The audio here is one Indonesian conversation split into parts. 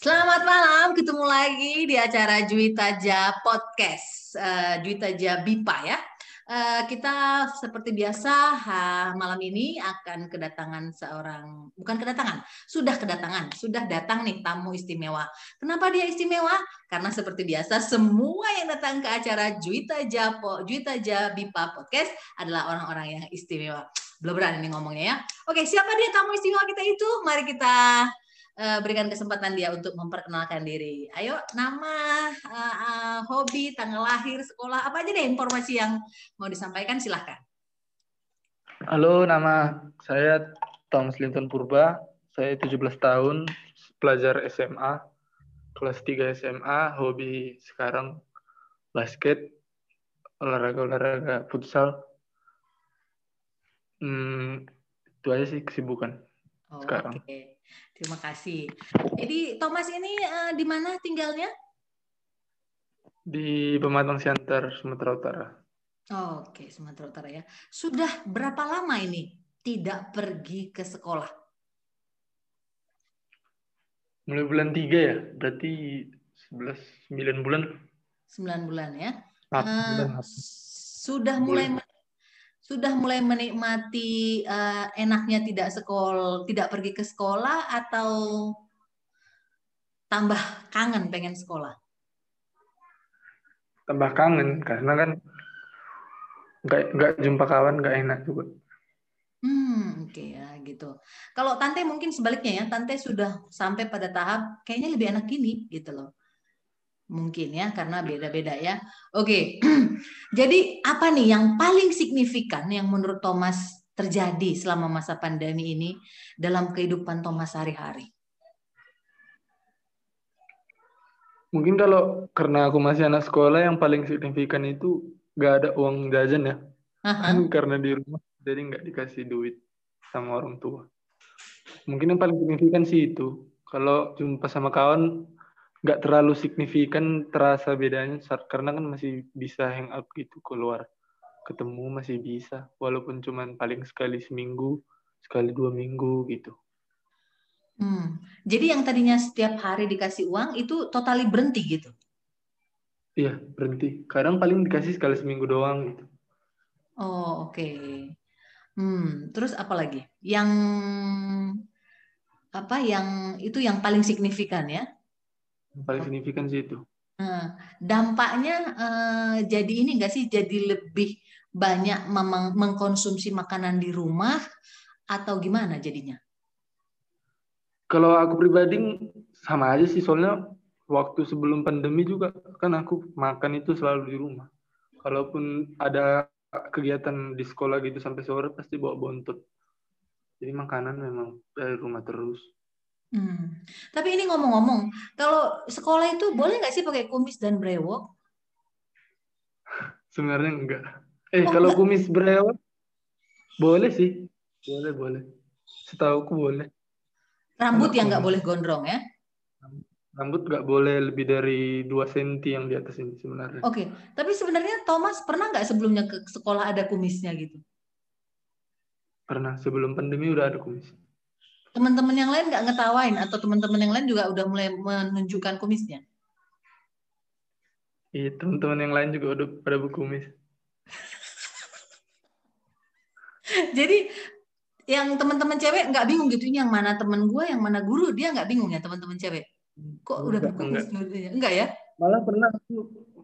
Selamat malam, ketemu lagi di acara Juwita Ja Podcast, uh, Juwita Ja Bipa ya. Uh, kita seperti biasa ha, malam ini akan kedatangan seorang, bukan kedatangan, sudah kedatangan, sudah datang nih tamu istimewa. Kenapa dia istimewa? Karena seperti biasa semua yang datang ke acara Juwita Ja, Juwita ja Bipa Podcast adalah orang-orang yang istimewa. Belum berani nih ngomongnya ya. Oke, siapa dia tamu istimewa kita itu? Mari kita uh, berikan kesempatan dia untuk memperkenalkan diri. Ayo, nama, uh, uh, hobi, tanggal lahir, sekolah, apa aja deh informasi yang mau disampaikan, silahkan. Halo, nama saya Thomas Linton Purba. Saya 17 tahun, pelajar SMA, kelas 3 SMA, hobi sekarang basket, olahraga-olahraga futsal. Hmm, itu aja sih kesibukan oh, sekarang. Okay. Terima kasih. Jadi Thomas ini uh, di mana tinggalnya? Di Pematang Siantar, Sumatera Utara. Oh, Oke, okay. Sumatera Utara ya. Sudah berapa lama ini tidak pergi ke sekolah? Mulai bulan 3 ya, berarti 11, 9 bulan. 9 bulan ya. uh, sudah mulai sudah mulai menikmati uh, enaknya tidak sekolah, tidak pergi ke sekolah atau tambah kangen pengen sekolah? Tambah kangen karena kan nggak nggak jumpa kawan nggak enak juga. Hmm, oke okay, ya gitu. Kalau tante mungkin sebaliknya ya, tante sudah sampai pada tahap kayaknya lebih enak gini gitu loh mungkin ya karena beda-beda ya. Oke. Jadi apa nih yang paling signifikan yang menurut Thomas terjadi selama masa pandemi ini dalam kehidupan Thomas sehari-hari? Mungkin kalau karena aku masih anak sekolah yang paling signifikan itu nggak ada uang jajan ya. Kan karena di rumah jadi nggak dikasih duit sama orang tua. Mungkin yang paling signifikan sih itu. Kalau jumpa sama kawan nggak terlalu signifikan terasa bedanya karena kan masih bisa hang out gitu keluar ketemu masih bisa walaupun cuman paling sekali seminggu sekali dua minggu gitu. Hmm. Jadi yang tadinya setiap hari dikasih uang itu totali berhenti gitu? Iya berhenti. Kadang paling dikasih sekali seminggu doang gitu. Oh oke. Okay. Hmm. Terus apa lagi? Yang apa? Yang itu yang paling signifikan ya? Yang paling signifikan sih itu. Nah, dampaknya uh, jadi ini enggak sih jadi lebih banyak memang mengkonsumsi makanan di rumah atau gimana jadinya? Kalau aku pribadi sama aja sih soalnya waktu sebelum pandemi juga kan aku makan itu selalu di rumah. Kalaupun ada kegiatan di sekolah gitu sampai sore pasti bawa bontot. Jadi makanan memang dari rumah terus. Hmm. Tapi ini ngomong-ngomong, kalau sekolah itu boleh nggak sih pakai kumis dan brewok? Sebenarnya enggak. Eh, oh, kalau enggak. kumis brewok boleh sih. Boleh, boleh. Setahu aku boleh. Rambut yang nggak boleh gondrong ya? Rambut nggak boleh lebih dari 2 cm yang di atas ini sebenarnya. Oke, okay. tapi sebenarnya Thomas pernah nggak sebelumnya ke sekolah ada kumisnya gitu? Pernah, sebelum pandemi udah ada kumis teman-teman yang lain nggak ngetawain atau teman-teman yang lain juga udah mulai menunjukkan kumisnya? Iya, teman-teman yang lain juga udah pada berkumis. Jadi yang teman-teman cewek nggak bingung gitu ini yang mana teman gue, yang mana guru, dia nggak bingung ya teman-teman cewek. Kok udah berkumis enggak. enggak ya? Malah pernah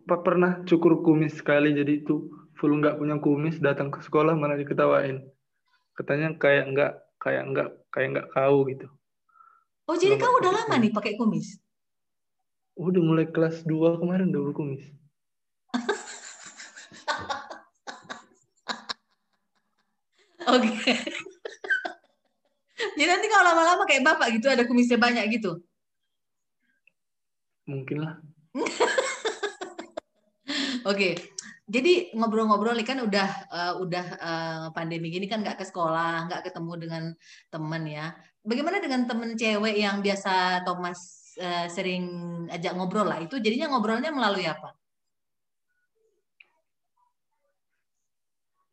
pernah cukur kumis sekali jadi itu full nggak punya kumis datang ke sekolah malah diketawain. Katanya kayak nggak kayak nggak kayak nggak kau gitu. Oh jadi kau udah lama nih pakai kumis? Udah mulai kelas 2 kemarin udah berkumis. Oke. Okay. Jadi nanti kalau lama-lama kayak bapak gitu ada kumisnya banyak gitu? Mungkin lah. Oke. Okay jadi ngobrol-ngobrol kan udah uh, udah uh, pandemi gini kan nggak ke sekolah, nggak ketemu dengan temen ya. Bagaimana dengan temen cewek yang biasa Thomas uh, sering ajak ngobrol lah? Itu jadinya ngobrolnya melalui apa?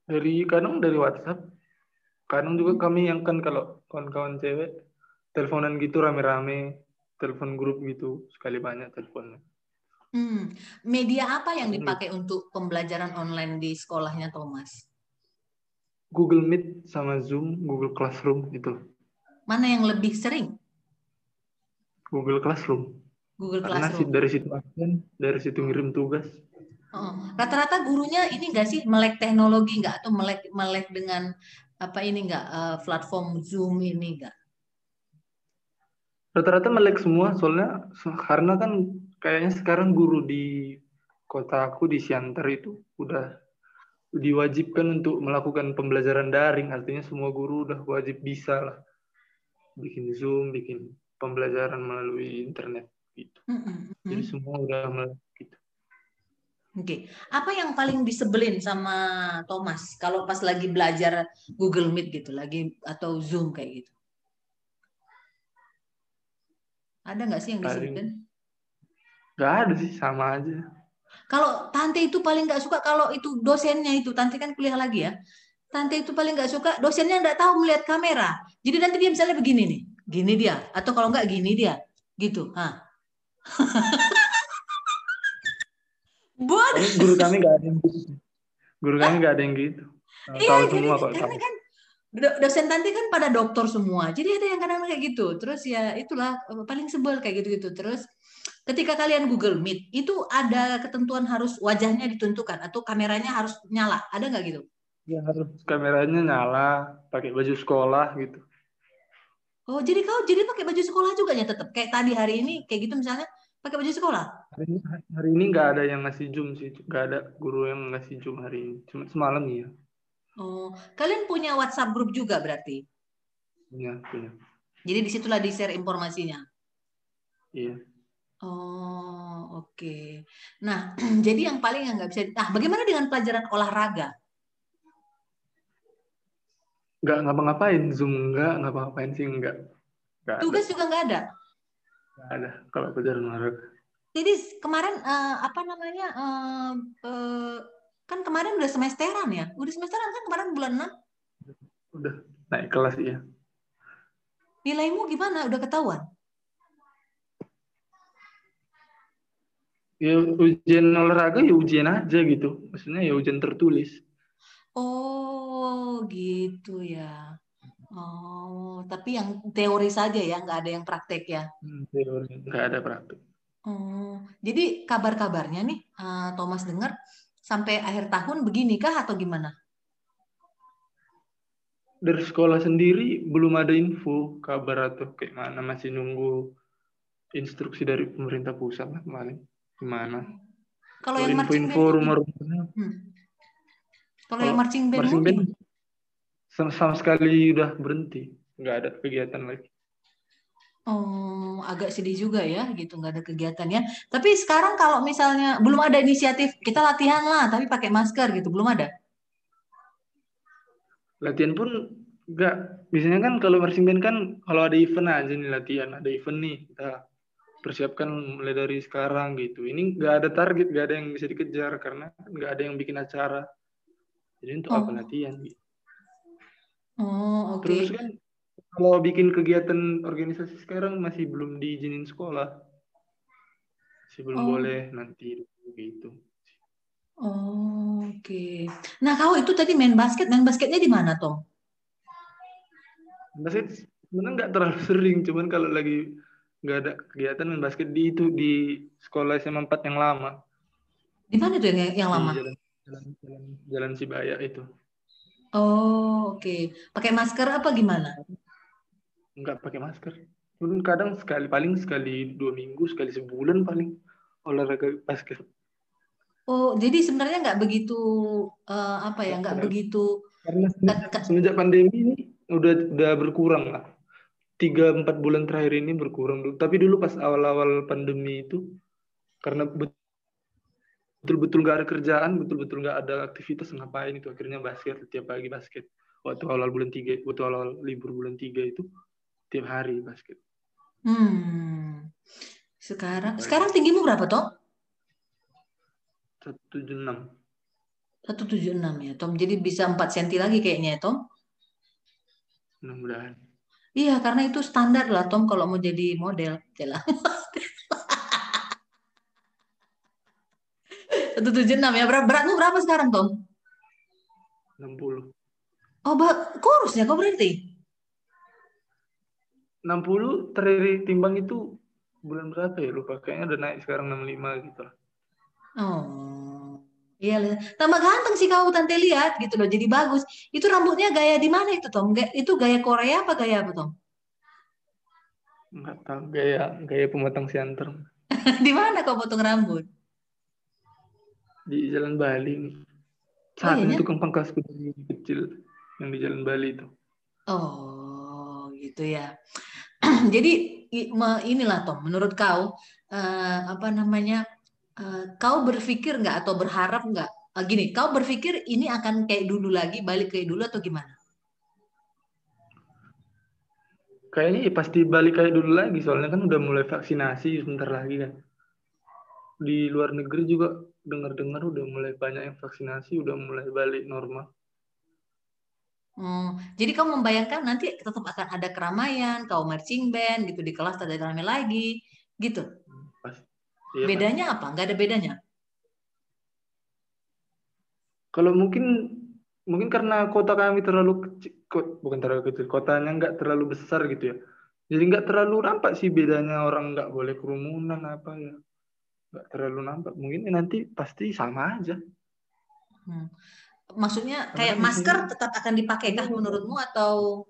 Dari kadang dari WhatsApp, kadang juga kami yang kan kalau kawan-kawan cewek teleponan gitu rame-rame, telepon grup gitu sekali banyak teleponnya. Hmm. Media apa yang dipakai untuk pembelajaran online di sekolahnya Thomas? Google Meet sama Zoom, Google Classroom gitu. Mana yang lebih sering? Google Classroom. Google Karena Classroom. dari situ absen, dari situ ngirim tugas. Oh, rata-rata gurunya ini enggak sih melek teknologi enggak atau melek melek dengan apa ini enggak uh, platform Zoom ini enggak? Rata-rata melek semua soalnya karena kan kayaknya sekarang guru di kota aku di Siantar itu udah diwajibkan untuk melakukan pembelajaran daring artinya semua guru udah wajib bisa lah bikin zoom bikin pembelajaran melalui internet gitu mm -hmm. jadi semua udah melek gitu Oke, okay. apa yang paling disebelin sama Thomas kalau pas lagi belajar Google Meet gitu, lagi atau Zoom kayak gitu? Ada nggak sih yang disebelin? Gak ada sih, sama aja. Kalau tante itu paling nggak suka kalau itu dosennya itu, tante kan kuliah lagi ya. Tante itu paling nggak suka dosennya nggak tahu melihat kamera. Jadi nanti dia misalnya begini nih, gini dia, atau kalau nggak gini dia, gitu. Hah. Buat. Guru kami nggak ada yang gitu. Guru kami nggak ada yang gitu. Iya, tahu semua kok. Karena kan dosen tante kan pada dokter semua. Jadi ada yang kadang-kadang kayak gitu. Terus ya itulah paling sebel kayak gitu-gitu. Terus ketika kalian Google Meet itu ada ketentuan harus wajahnya ditentukan atau kameranya harus nyala. Ada nggak gitu? Ya harus kameranya nyala pakai baju sekolah gitu. Oh jadi kau jadi pakai baju sekolah juga ya tetap kayak tadi hari ini kayak gitu misalnya pakai baju sekolah? Hari ini hari ini nggak ada yang ngasih zoom sih. Nggak ada guru yang ngasih zoom hari ini. Cuma semalam ya oh kalian punya WhatsApp grup juga berarti punya punya jadi di situlah di share informasinya iya Oh, oke. Okay. Nah, jadi yang paling yang nggak bisa. Nah, bagaimana dengan pelajaran olahraga? Nggak ngapa-ngapain, Zoom nggak, ngapa-ngapain sih nggak. nggak Tugas ada. juga nggak ada? Nggak ada, kalau pelajaran olahraga. Jadi kemarin uh, apa namanya? Uh, uh, kan kemarin udah semesteran ya? Udah semesteran kan kemarin bulan 6? Udah, naik kelas ya. Nilaimu gimana? Udah ketahuan? ya ujian olahraga ya ujian aja gitu maksudnya ya ujian tertulis oh gitu ya oh tapi yang teori saja ya nggak ada yang praktek ya hmm, teori nggak ada praktek oh jadi kabar-kabarnya nih uh, Thomas dengar sampai akhir tahun begini kah atau gimana dari sekolah sendiri belum ada info kabar atau kayak mana masih nunggu instruksi dari pemerintah pusat lah kemarin Gimana? Kalau yang marching info band rumah-rumahnya. Hmm. Kalau yang marching band, marching band sama, sama sekali udah berhenti, nggak ada kegiatan lagi. Oh, agak sedih juga ya, gitu nggak ada kegiatannya. Tapi sekarang kalau misalnya belum ada inisiatif kita latihan lah, tapi pakai masker gitu, belum ada. Latihan pun nggak. Biasanya kan kalau marching band kan kalau ada event aja nih latihan, ada event nih kita persiapkan mulai dari sekarang gitu. Ini nggak ada target, nggak ada yang bisa dikejar karena nggak ada yang bikin acara. Jadi untuk oh. apa latihan? Gitu. Oh, oke. Okay. Terus kan kalau bikin kegiatan organisasi sekarang masih belum diizinin sekolah. Masih belum oh. boleh nanti gitu. Oh, oke. Okay. Nah, kau itu tadi main basket, main basketnya di mana, Tom? Basket sebenarnya nggak terlalu sering, cuman kalau lagi nggak ada kegiatan main basket di itu di sekolah SMA 4 yang lama. Di mana tuh yang, yang lama? jalan, jalan, jalan, jalan Sibaya itu. Oh, oke. Okay. Pakai masker apa gimana? Enggak pakai masker. Mungkin kadang sekali paling sekali dua minggu, sekali sebulan paling olahraga basket. Oh, jadi sebenarnya nggak begitu uh, apa ya, nggak begitu. Karena semenjak, semenjak pandemi ini udah udah berkurang lah tiga empat bulan terakhir ini berkurang dulu. Tapi dulu pas awal-awal pandemi itu karena betul-betul nggak ada kerjaan, betul-betul nggak ada aktivitas ngapain itu akhirnya basket tiap pagi basket. Waktu awal bulan tiga, waktu awal libur bulan tiga itu tiap hari basket. Hmm. Sekarang sekarang tinggimu berapa toh? Satu tujuh enam ya Tom. Jadi bisa empat senti lagi kayaknya ya Tom. Mudah-mudahan. Iya, karena itu standar lah Tom kalau mau jadi model. Jelas. Satu tujuh enam ya. Berat beratmu berapa sekarang Tom? 60. Oh, kurusnya kok berarti? 60 terakhir timbang itu bulan berapa ya lupa kayaknya udah naik sekarang 65 gitu lah. Oh. Iya, tambah ganteng sih kau tante lihat gitu loh, jadi bagus. Itu rambutnya gaya di mana itu Tom? Itu gaya Korea apa gaya apa Tom? Enggak tahu gaya gaya pemotong siantar. di mana kau potong rambut? Di Jalan Bali nih. Saat oh, iya, tukang pangkas kecil yang di Jalan Bali itu. Oh, gitu ya. Jadi inilah Tom, menurut kau uh, apa namanya uh, kau berpikir nggak atau berharap nggak uh, gini, kau berpikir ini akan kayak dulu lagi, balik kayak dulu atau gimana? Kayaknya ya pasti balik kayak dulu lagi, soalnya kan udah mulai vaksinasi sebentar lagi kan. Di luar negeri juga dengar-dengar udah mulai banyak yang vaksinasi, udah mulai balik normal. Hmm, jadi kamu membayangkan nanti tetap akan ada keramaian, kau marching band gitu di kelas ada ramai lagi, gitu. Pas. Iya, bedanya apa? Nggak ada bedanya? Kalau mungkin mungkin karena kota kami terlalu kecil, bukan terlalu kecil, kotanya nggak terlalu besar gitu ya. Jadi nggak terlalu nampak sih bedanya orang nggak boleh kerumunan apa ya. Nggak terlalu nampak. Mungkin nanti pasti sama aja. Hmm maksudnya kayak masker tetap akan dipakai kah menurutmu atau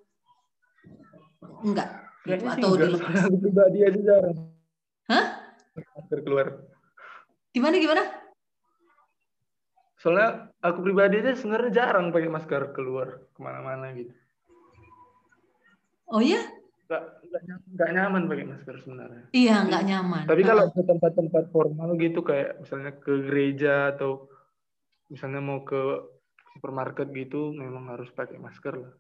enggak? Gitu, atau di pribadi aja jarang. Hah? Masker keluar. Gimana gimana? Soalnya aku pribadi aja sebenarnya jarang pakai masker keluar ke mana-mana gitu. Oh ya? Enggak, enggak, nyaman pakai masker sebenarnya. Iya, enggak nyaman. Tapi kalau ke tempat-tempat formal gitu kayak misalnya ke gereja atau misalnya mau ke supermarket gitu memang harus pakai masker lah.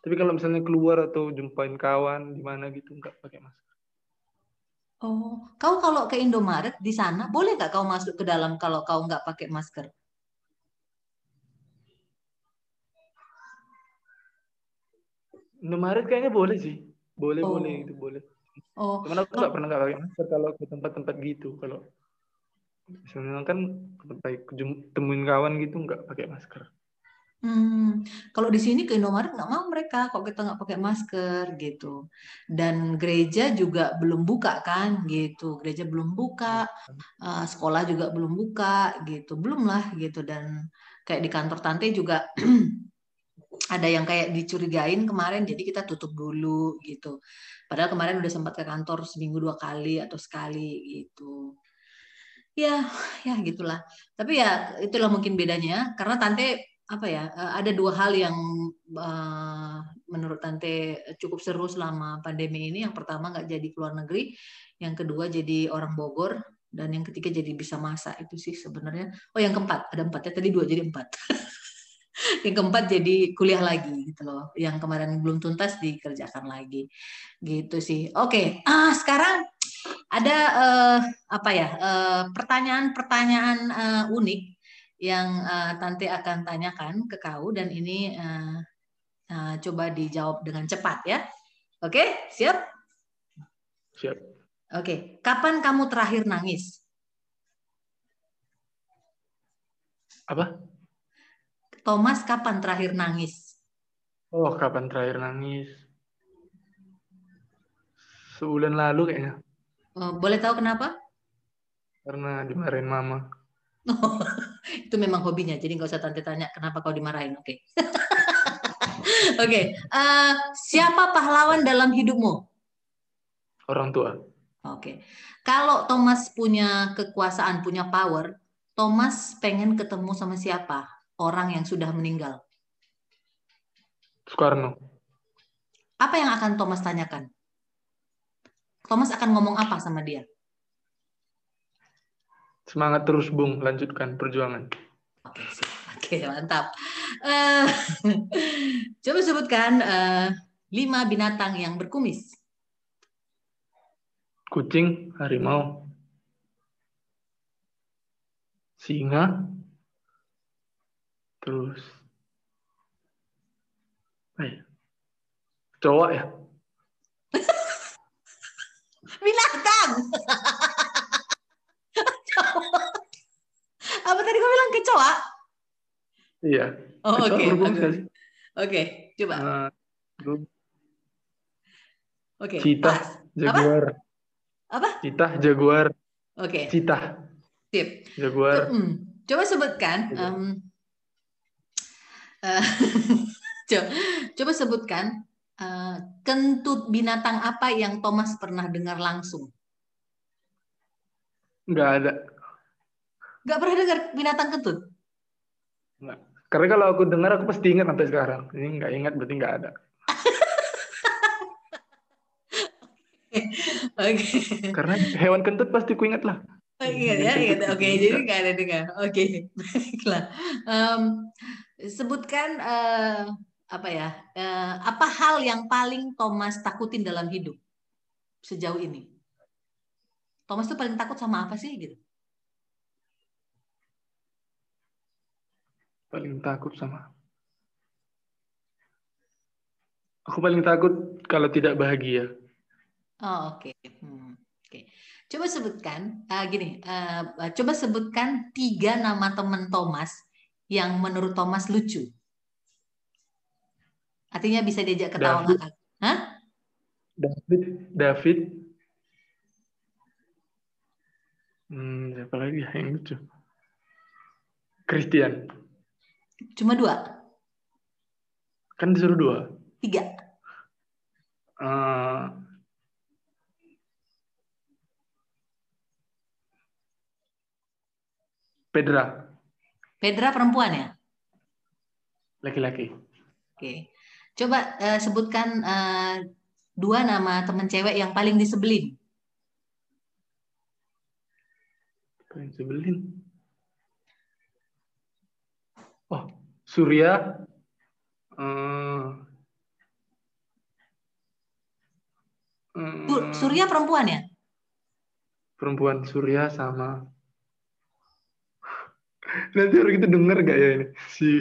Tapi kalau misalnya keluar atau jumpain kawan di mana gitu nggak pakai masker. Oh, kau kalau ke Indomaret di sana boleh nggak kau masuk ke dalam kalau kau nggak pakai masker? Indomaret kayaknya boleh sih, boleh oh. boleh itu boleh. Oh, Cuman aku nggak pernah nggak pakai masker kalau ke tempat-tempat gitu. Kalau misalnya kan temuin kawan gitu nggak pakai masker. Hmm, kalau di sini ke Indomaret nggak mau mereka kalau kita nggak pakai masker gitu. Dan gereja juga belum buka kan gitu. Gereja belum buka, uh, sekolah juga belum buka gitu. Belum lah gitu dan kayak di kantor tante juga ada yang kayak dicurigain kemarin jadi kita tutup dulu gitu. Padahal kemarin udah sempat ke kantor seminggu dua kali atau sekali gitu. Ya, ya gitulah. Tapi ya itulah mungkin bedanya karena tante apa ya eh, ada dua hal yang uh, menurut tante cukup seru selama pandemi ini. Yang pertama nggak jadi keluar negeri. Yang kedua jadi orang Bogor. Dan yang ketiga jadi bisa masak. Itu sih sebenarnya. Oh yang keempat. Ada empat ya? Tadi dua jadi empat. Yang keempat jadi kuliah lagi gitu loh. Yang kemarin belum tuntas dikerjakan lagi. Gitu sih. Oke. Okay. ah sekarang ada uh, apa ya pertanyaan-pertanyaan uh, unik yang uh, Tante akan tanyakan ke kau dan ini uh, uh, coba dijawab dengan cepat ya. Oke, siap? Siap. Oke, kapan kamu terakhir nangis? Apa? Thomas kapan terakhir nangis? Oh, kapan terakhir nangis? Sebulan lalu kayaknya. Oh, boleh tahu kenapa? Karena dimarahin mama. itu memang hobinya, jadi nggak usah tante tanya kenapa kau dimarahin. Oke. Okay. Oke, okay. uh, eh, siapa pahlawan dalam hidupmu? Orang tua. Oke. Okay. Kalau Thomas punya kekuasaan, punya power, Thomas pengen ketemu sama siapa? Orang yang sudah meninggal. Soekarno. Apa yang akan Thomas tanyakan? Thomas akan ngomong apa sama dia? Semangat terus, Bung. Lanjutkan perjuangan. Oke, okay, mantap. Uh, coba sebutkan uh, lima binatang yang berkumis. Kucing, harimau, singa, terus eh, cowok ya. binatang. Iya. Oh, oke. Okay. Oke, okay. coba. Uh, Oke. Okay. Cita, Jaguar. Apa? Cita, Jaguar. Oke. Okay. Cita. Sip. Jaguar. Coba sebutkan. Um, uh, coba sebutkan uh, kentut binatang apa yang Thomas pernah dengar langsung. Nggak ada. Nggak pernah dengar binatang kentut? Nggak. Karena kalau aku dengar aku pasti ingat sampai sekarang. Ini nggak ingat berarti nggak ada. Oke. Okay. Karena hewan kentut pasti ku ingat lah. Oh, ingat ya, ingat. Oke, okay, jadi nggak ada dengar. Oke, okay. baiklah. Um, sebutkan uh, apa ya? Uh, apa hal yang paling Thomas takutin dalam hidup sejauh ini? Thomas tuh paling takut sama apa sih gitu? Paling takut sama Aku paling takut kalau tidak bahagia. Oh oke. Okay. Hmm, oke. Okay. Coba sebutkan uh, gini. Uh, coba sebutkan tiga nama teman Thomas yang menurut Thomas lucu. Artinya bisa diajak ketawa David. Hah? David. David. Hmm, siapa lagi yang lucu? Christian. Cuma dua? Kan disuruh dua. Tiga. Uh, Pedra. Pedra perempuan ya? Laki-laki. Oke. Coba uh, sebutkan uh, dua nama teman cewek yang paling disebelin. Paling sebelin. Oh, Surya. Uh, uh, Surya perempuan ya? Perempuan Surya sama. Nanti orang itu denger gak ya ini? Si.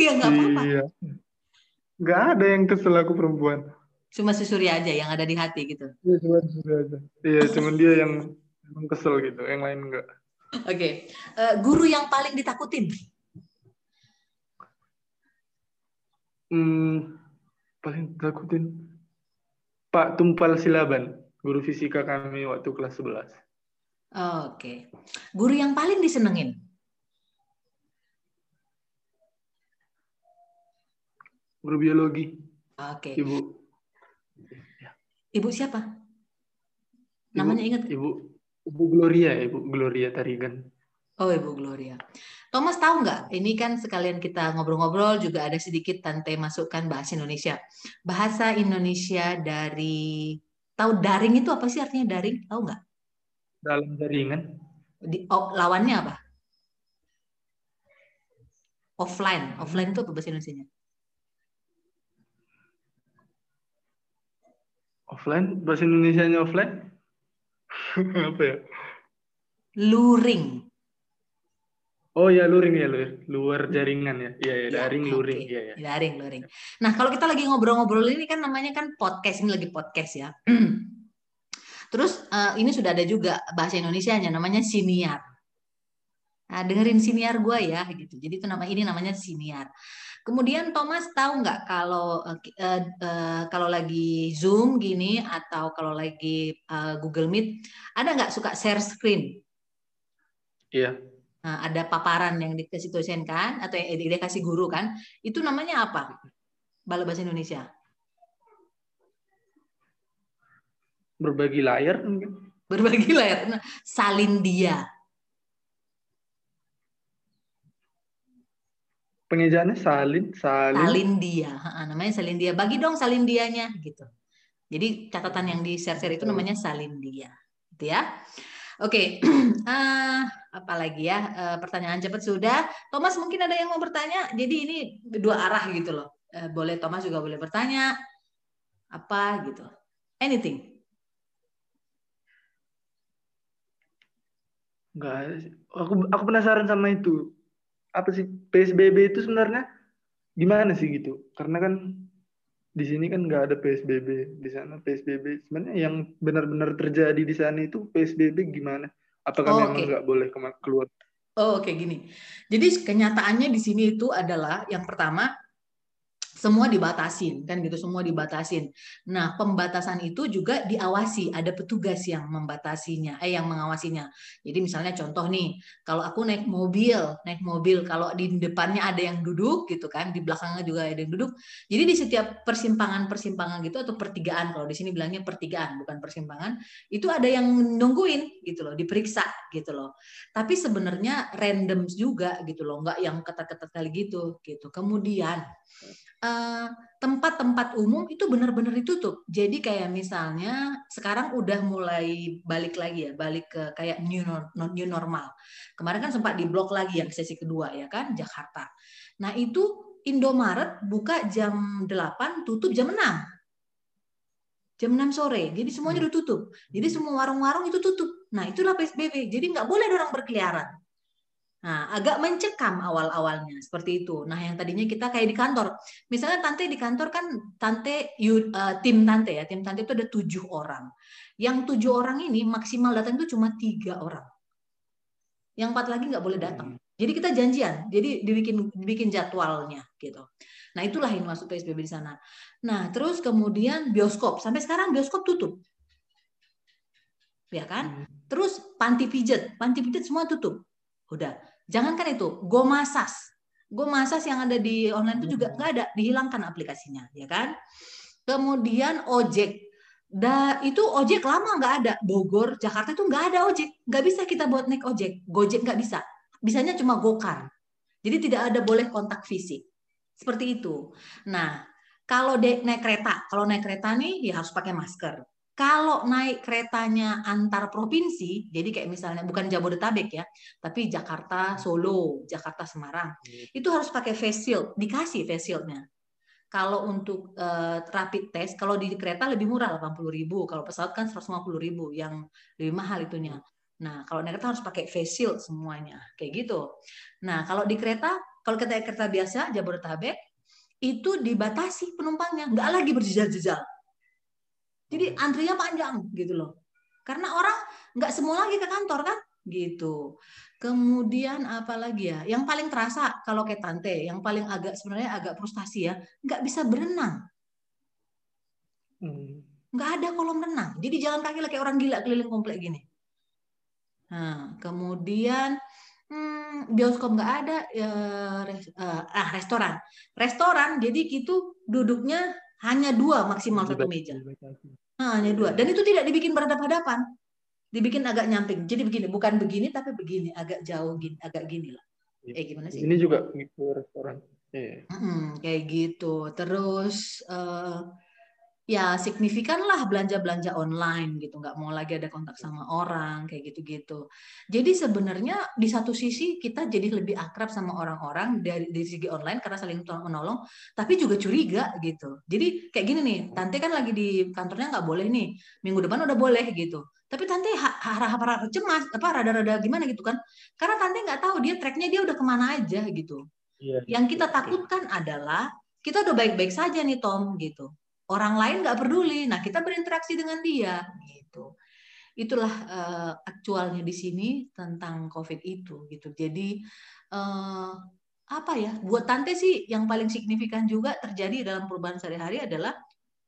Iya nggak apa-apa. Iya. Gak ada yang kesel aku perempuan. Cuma si Surya aja yang ada di hati gitu. Iya, cuma Surya aja. Iya, cuma dia yang kesel gitu, yang lain enggak. Oke. Okay. Uh, eh, guru yang paling ditakutin? Hmm, paling ditakutin Pak Tumpal Silaban, guru fisika kami waktu kelas 11. Oke. Okay. Guru yang paling disenengin? Guru biologi. Oke. Okay. Ibu Ibu siapa? Namanya ingat? Ibu Ibu Gloria, Ibu Gloria Tarigan. Oh, Ibu Gloria. Thomas tahu nggak? Ini kan sekalian kita ngobrol-ngobrol juga ada sedikit tante masukkan bahasa Indonesia. Bahasa Indonesia dari tahu daring itu apa sih artinya daring? Tahu nggak? Dalam jaringan. Di, oh, lawannya apa? Offline. Offline itu apa bahasa Indonesia? Offline? Bahasa Indonesia-nya offline? Apa ya? Luring. Oh ya luring ya luring luar jaringan ya. Iya ya, daring okay. luring. Iya ya. daring luring. Nah kalau kita lagi ngobrol-ngobrol ini kan namanya kan podcast. Ini lagi podcast ya. Terus uh, ini sudah ada juga bahasa Indonesia-nya namanya siniar nah dengerin siniar gue ya gitu. Jadi itu nama ini namanya siniar Kemudian Thomas tahu nggak kalau uh, uh, kalau lagi Zoom gini atau kalau lagi uh, Google Meet ada nggak suka share screen? Iya. Nah, ada paparan yang dikasih dosen kan atau yang dikasih guru kan? Itu namanya apa? Bala bahasa Indonesia. Berbagi layar mungkin. Berbagi layar. Nah, salin dia. Pengejaannya salin salin salin dia namanya salin dia. Bagi dong salin dianya gitu. Jadi catatan yang di share share itu namanya salin dia gitu ya. Oke okay. uh, eh, apalagi ya? Uh, pertanyaan cepat sudah. Thomas mungkin ada yang mau bertanya? Jadi ini dua arah gitu loh. Uh, boleh Thomas juga boleh bertanya. Apa gitu. Anything? Enggak, aku aku penasaran sama itu apa sih PSBB itu sebenarnya gimana sih gitu? Karena kan di sini kan nggak ada PSBB, di sana PSBB. Sebenarnya yang benar-benar terjadi di sana itu PSBB gimana? Apakah oh, memang nggak boleh keluar? Oh, oke okay, gini. Jadi kenyataannya di sini itu adalah yang pertama semua dibatasin kan gitu semua dibatasin. Nah pembatasan itu juga diawasi ada petugas yang membatasinya eh yang mengawasinya. Jadi misalnya contoh nih kalau aku naik mobil naik mobil kalau di depannya ada yang duduk gitu kan di belakangnya juga ada yang duduk. Jadi di setiap persimpangan persimpangan gitu atau pertigaan kalau di sini bilangnya pertigaan bukan persimpangan itu ada yang nungguin gitu loh diperiksa gitu loh. Tapi sebenarnya random juga gitu loh nggak yang ketat-ketat kali gitu gitu. Kemudian tempat-tempat umum itu benar-benar ditutup. Jadi kayak misalnya sekarang udah mulai balik lagi ya, balik ke kayak new, new normal. Kemarin kan sempat diblok lagi yang sesi kedua ya kan, Jakarta. Nah itu Indomaret buka jam 8, tutup jam 6 jam 6 sore. Jadi semuanya hmm. udah tutup. Jadi semua warung-warung itu tutup. Nah, itulah PSBB. Jadi nggak boleh orang berkeliaran. Nah, agak mencekam awal-awalnya seperti itu. Nah, yang tadinya kita kayak di kantor, misalnya tante di kantor kan tante uh, tim tante ya, tim tante itu ada tujuh orang. Yang tujuh orang ini maksimal datang itu cuma tiga orang. Yang empat lagi nggak boleh datang. Hmm. Jadi kita janjian, jadi dibikin dibikin jadwalnya gitu. Nah, itulah yang masuk PSBB di sana. Nah, terus kemudian bioskop, sampai sekarang bioskop tutup. Ya kan? Hmm. Terus panti pijet, panti pijet semua tutup. Udah Jangankan itu, Go Masas. Go Masas yang ada di online itu juga nggak ada, dihilangkan aplikasinya, ya kan? Kemudian ojek. Da, itu ojek lama nggak ada. Bogor, Jakarta itu nggak ada ojek. Nggak bisa kita buat naik ojek. Gojek nggak bisa. Bisanya cuma gokar. Jadi tidak ada boleh kontak fisik. Seperti itu. Nah, kalau naik kereta, kalau naik kereta nih ya harus pakai masker. Kalau naik keretanya antar provinsi, jadi kayak misalnya bukan Jabodetabek ya, tapi Jakarta Solo, Jakarta Semarang, hmm. itu harus pakai face shield, dikasih face shieldnya. Kalau untuk uh, rapid test, kalau di kereta lebih murah 80.000, kalau pesawat kan 150.000, yang lebih mahal itunya. Nah, kalau naik kereta harus pakai face shield semuanya, kayak gitu. Nah, kalau di kereta, kalau kita kereta biasa Jabodetabek, itu dibatasi penumpangnya, nggak lagi berjejal-jejal jadi antrinya panjang gitu loh. Karena orang nggak semua lagi ke kantor kan gitu. Kemudian apa lagi ya? Yang paling terasa kalau kayak tante, yang paling agak sebenarnya agak frustasi ya, nggak bisa berenang. Hmm. Nggak ada kolam renang. Jadi jalan kaki kayak orang gila keliling komplek gini. Nah, kemudian hmm, bioskop nggak ada, ya, res, uh, ah restoran, restoran. Jadi gitu duduknya hanya dua maksimal satu meja. Nah, hanya dua. Dan itu tidak dibikin berhadapan-hadapan. Dibikin agak nyamping. Jadi begini, bukan begini tapi begini, agak jauh gini, agak gini lah. Iya. Eh gimana sih? Ini juga gitu restoran. Yeah. Hmm, kayak gitu. Terus uh, ya signifikan lah belanja-belanja online gitu. Nggak mau lagi ada kontak sama orang kayak gitu-gitu. Jadi sebenarnya di satu sisi kita jadi lebih akrab sama orang-orang dari dari segi online karena saling menolong tapi juga curiga gitu. Jadi kayak gini nih tante kan lagi di kantornya nggak boleh nih minggu depan udah boleh gitu. Tapi tante harap-harap cemas apa rada-rada gimana gitu kan? Karena tante nggak tahu dia tracknya dia udah ke mana aja gitu. Iya, yang kita takutkan adalah kita udah baik-baik saja nih Tom gitu orang lain nggak peduli. Nah, kita berinteraksi dengan dia gitu. Itulah uh, aktualnya di sini tentang COVID itu gitu. Jadi uh, apa ya? Buat tante sih yang paling signifikan juga terjadi dalam perubahan sehari-hari adalah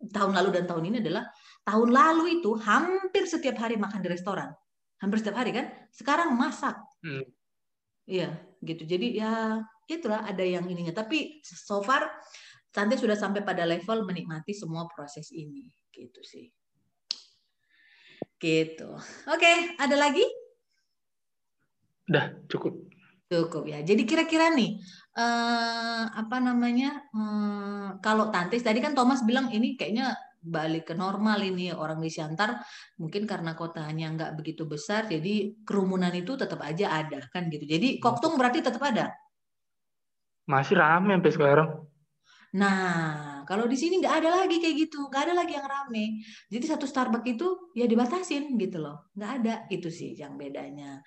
tahun lalu dan tahun ini adalah tahun lalu itu hampir setiap hari makan di restoran. Hampir setiap hari kan? Sekarang masak. Hmm. Iya, gitu. Jadi ya itulah ada yang ininya. Tapi so far Tante sudah sampai pada level menikmati semua proses ini, gitu sih. Gitu. Oke, ada lagi? Udah, cukup. Cukup ya. Jadi kira-kira nih, eh, apa namanya? Eh, kalau Tante tadi kan Thomas bilang ini kayaknya balik ke normal ini orang di Siantar mungkin karena kotanya nggak begitu besar jadi kerumunan itu tetap aja ada kan gitu jadi koktung berarti tetap ada masih ramai sampai sekarang Nah, kalau di sini nggak ada lagi kayak gitu, nggak ada lagi yang rame. Jadi satu Starbucks itu ya dibatasin gitu loh, nggak ada. Itu sih yang bedanya.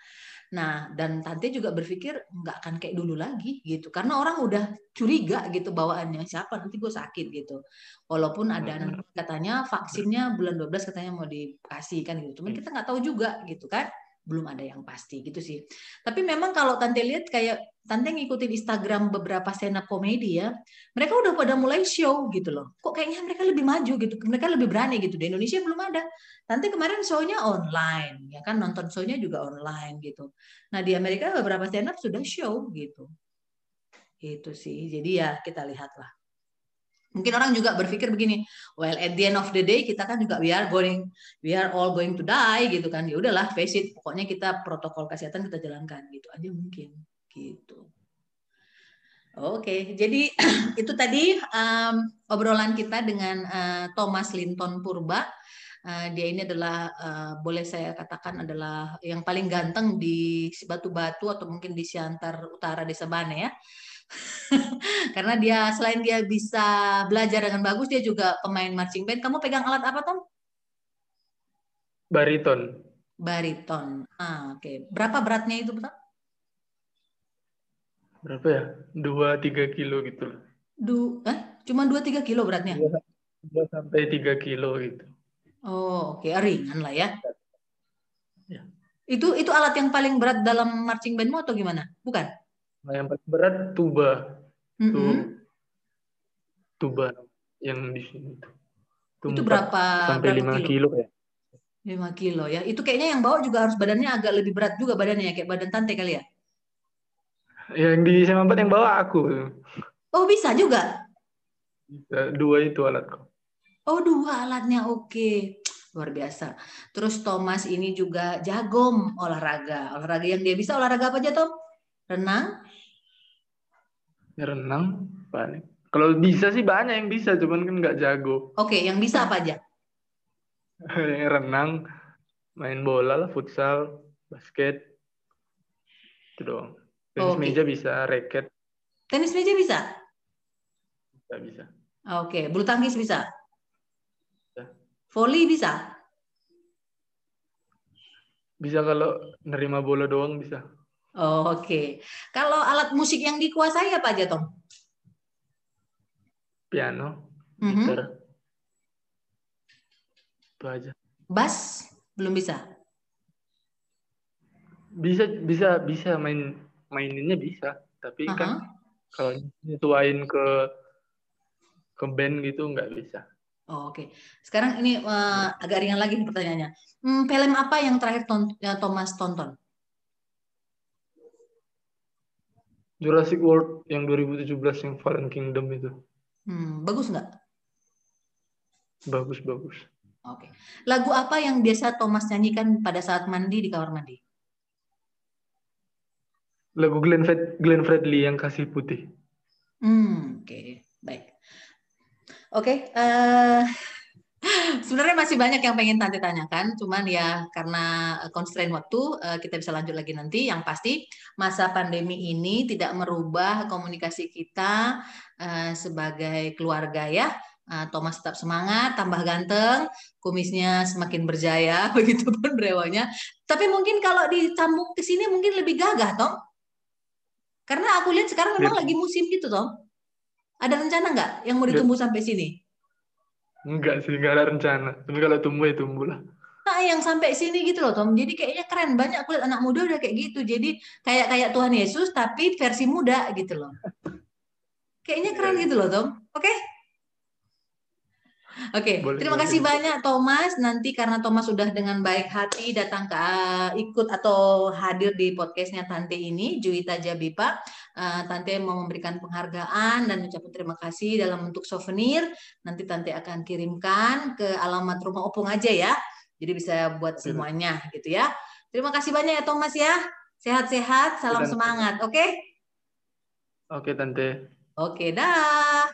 Nah, dan tante juga berpikir nggak akan kayak dulu lagi gitu, karena orang udah curiga gitu bawaannya siapa? Nanti gue sakit gitu. Walaupun ada katanya vaksinnya bulan 12 katanya mau dikasih kan gitu, cuman kita nggak tahu juga gitu kan belum ada yang pasti gitu sih. Tapi memang kalau tante lihat kayak tante ngikutin Instagram beberapa stand up komedi ya, mereka udah pada mulai show gitu loh. Kok kayaknya mereka lebih maju gitu, mereka lebih berani gitu. Di Indonesia belum ada. Tante kemarin show-nya online, ya kan nonton show-nya juga online gitu. Nah di Amerika beberapa stand up sudah show gitu. Itu sih. Jadi ya kita lihatlah. Mungkin orang juga berpikir begini, well at the end of the day kita kan juga we are going we are all going to die gitu kan. Ya udahlah face it, pokoknya kita protokol kesehatan kita jalankan gitu aja mungkin gitu. Oke, jadi itu tadi um, obrolan kita dengan uh, Thomas Linton Purba. Uh, dia ini adalah uh, boleh saya katakan adalah yang paling ganteng di Batu-Batu atau mungkin di Siantar Utara Desa Bane ya. Karena dia selain dia bisa belajar dengan bagus, dia juga pemain marching band. Kamu pegang alat apa, Tom? Bariton. Bariton. Ah, oke. Okay. Berapa beratnya itu, Tom? Berapa ya? Dua tiga kilo gitu. Du, eh? Cuma dua tiga kilo beratnya? Dua sampai tiga kilo gitu. Oh, oke. Okay. Ringan lah ya. ya. Itu itu alat yang paling berat dalam marching bandmu atau gimana? Bukan? Nah, yang paling berat tuba. Mm -hmm. tuba yang di sini tuh. Itu berapa? Sampai berapa 5 kilo? kilo ya. 5 kilo ya. Itu kayaknya yang bawa juga harus badannya agak lebih berat juga badannya ya, kayak badan tante kali ya. Yang di SMA 4 yang bawa aku. Oh, bisa juga? Bisa, dua itu alatku. Oh, dua alatnya. Oke. Luar biasa. Terus Thomas ini juga jago olahraga. Olahraga yang dia bisa olahraga apa aja, Tom? Renang? Renang paling. Kalau bisa sih banyak yang bisa, cuman kan nggak jago. Oke, yang bisa apa aja? renang, main bola lah, futsal, basket, itu doang. Tenis okay. meja bisa, racket. Tenis meja bisa? Bisa, bisa. Oke, bulu tangkis bisa? Bisa. Volley bisa? Bisa kalau nerima bola doang bisa. Oh, Oke. Okay. Kalau alat musik yang dikuasai apa aja, Tom? Piano, mm -hmm. gitar. Itu aja. Bass belum bisa. Bisa bisa bisa main maininnya bisa, tapi uh -huh. kan kalau nyetuain ke ke band gitu nggak bisa. Oh, Oke, okay. sekarang ini uh, agak ringan lagi pertanyaannya. Hmm, film apa yang terakhir ton Thomas tonton? Jurassic World yang 2017 yang Fallen Kingdom itu. Hmm, bagus nggak? Bagus, bagus. Oke. Lagu apa yang biasa Thomas nyanyikan pada saat mandi di kamar mandi? Lagu Glenn, Fred, Glenn Fredly yang kasih putih. Hmm, oke, okay. baik. Oke, okay, uh, eh, Sebenarnya masih banyak yang pengen Tante tanyakan, cuman ya karena constraint waktu eh, kita bisa lanjut lagi nanti. Yang pasti masa pandemi ini tidak merubah komunikasi kita eh, sebagai keluarga ya. Eh, Thomas tetap semangat, tambah ganteng, kumisnya semakin berjaya, begitu pun brewanya. Tapi mungkin kalau dicambuk ke sini mungkin lebih gagah, Tom. Karena aku lihat sekarang memang ya. lagi musim gitu, Tom. Ada rencana nggak yang mau ya. ditumbuh ya. sampai sini? Enggak sih, enggak ada rencana. Tapi kalau tumbuh ya tumbuh lah. Nah, yang sampai sini gitu loh Tom. Jadi kayaknya keren banyak aku lihat anak muda udah kayak gitu. Jadi kayak kayak Tuhan Yesus tapi versi muda gitu loh. Kayaknya keren iya. gitu loh Tom. Oke? Okay? Oke, okay. terima kasih banyak Thomas. Nanti karena Thomas sudah dengan baik hati datang ke uh, ikut atau hadir di podcastnya Tante ini, Juwita Jabipa. Uh, Tante mau memberikan penghargaan dan ucapkan terima kasih dalam bentuk souvenir. Nanti Tante akan kirimkan ke alamat rumah Opung aja ya. Jadi bisa buat semuanya gitu ya. Terima kasih banyak ya Thomas ya. Sehat-sehat, salam semangat. Oke? Okay? Oke, Tante. Oke, dah.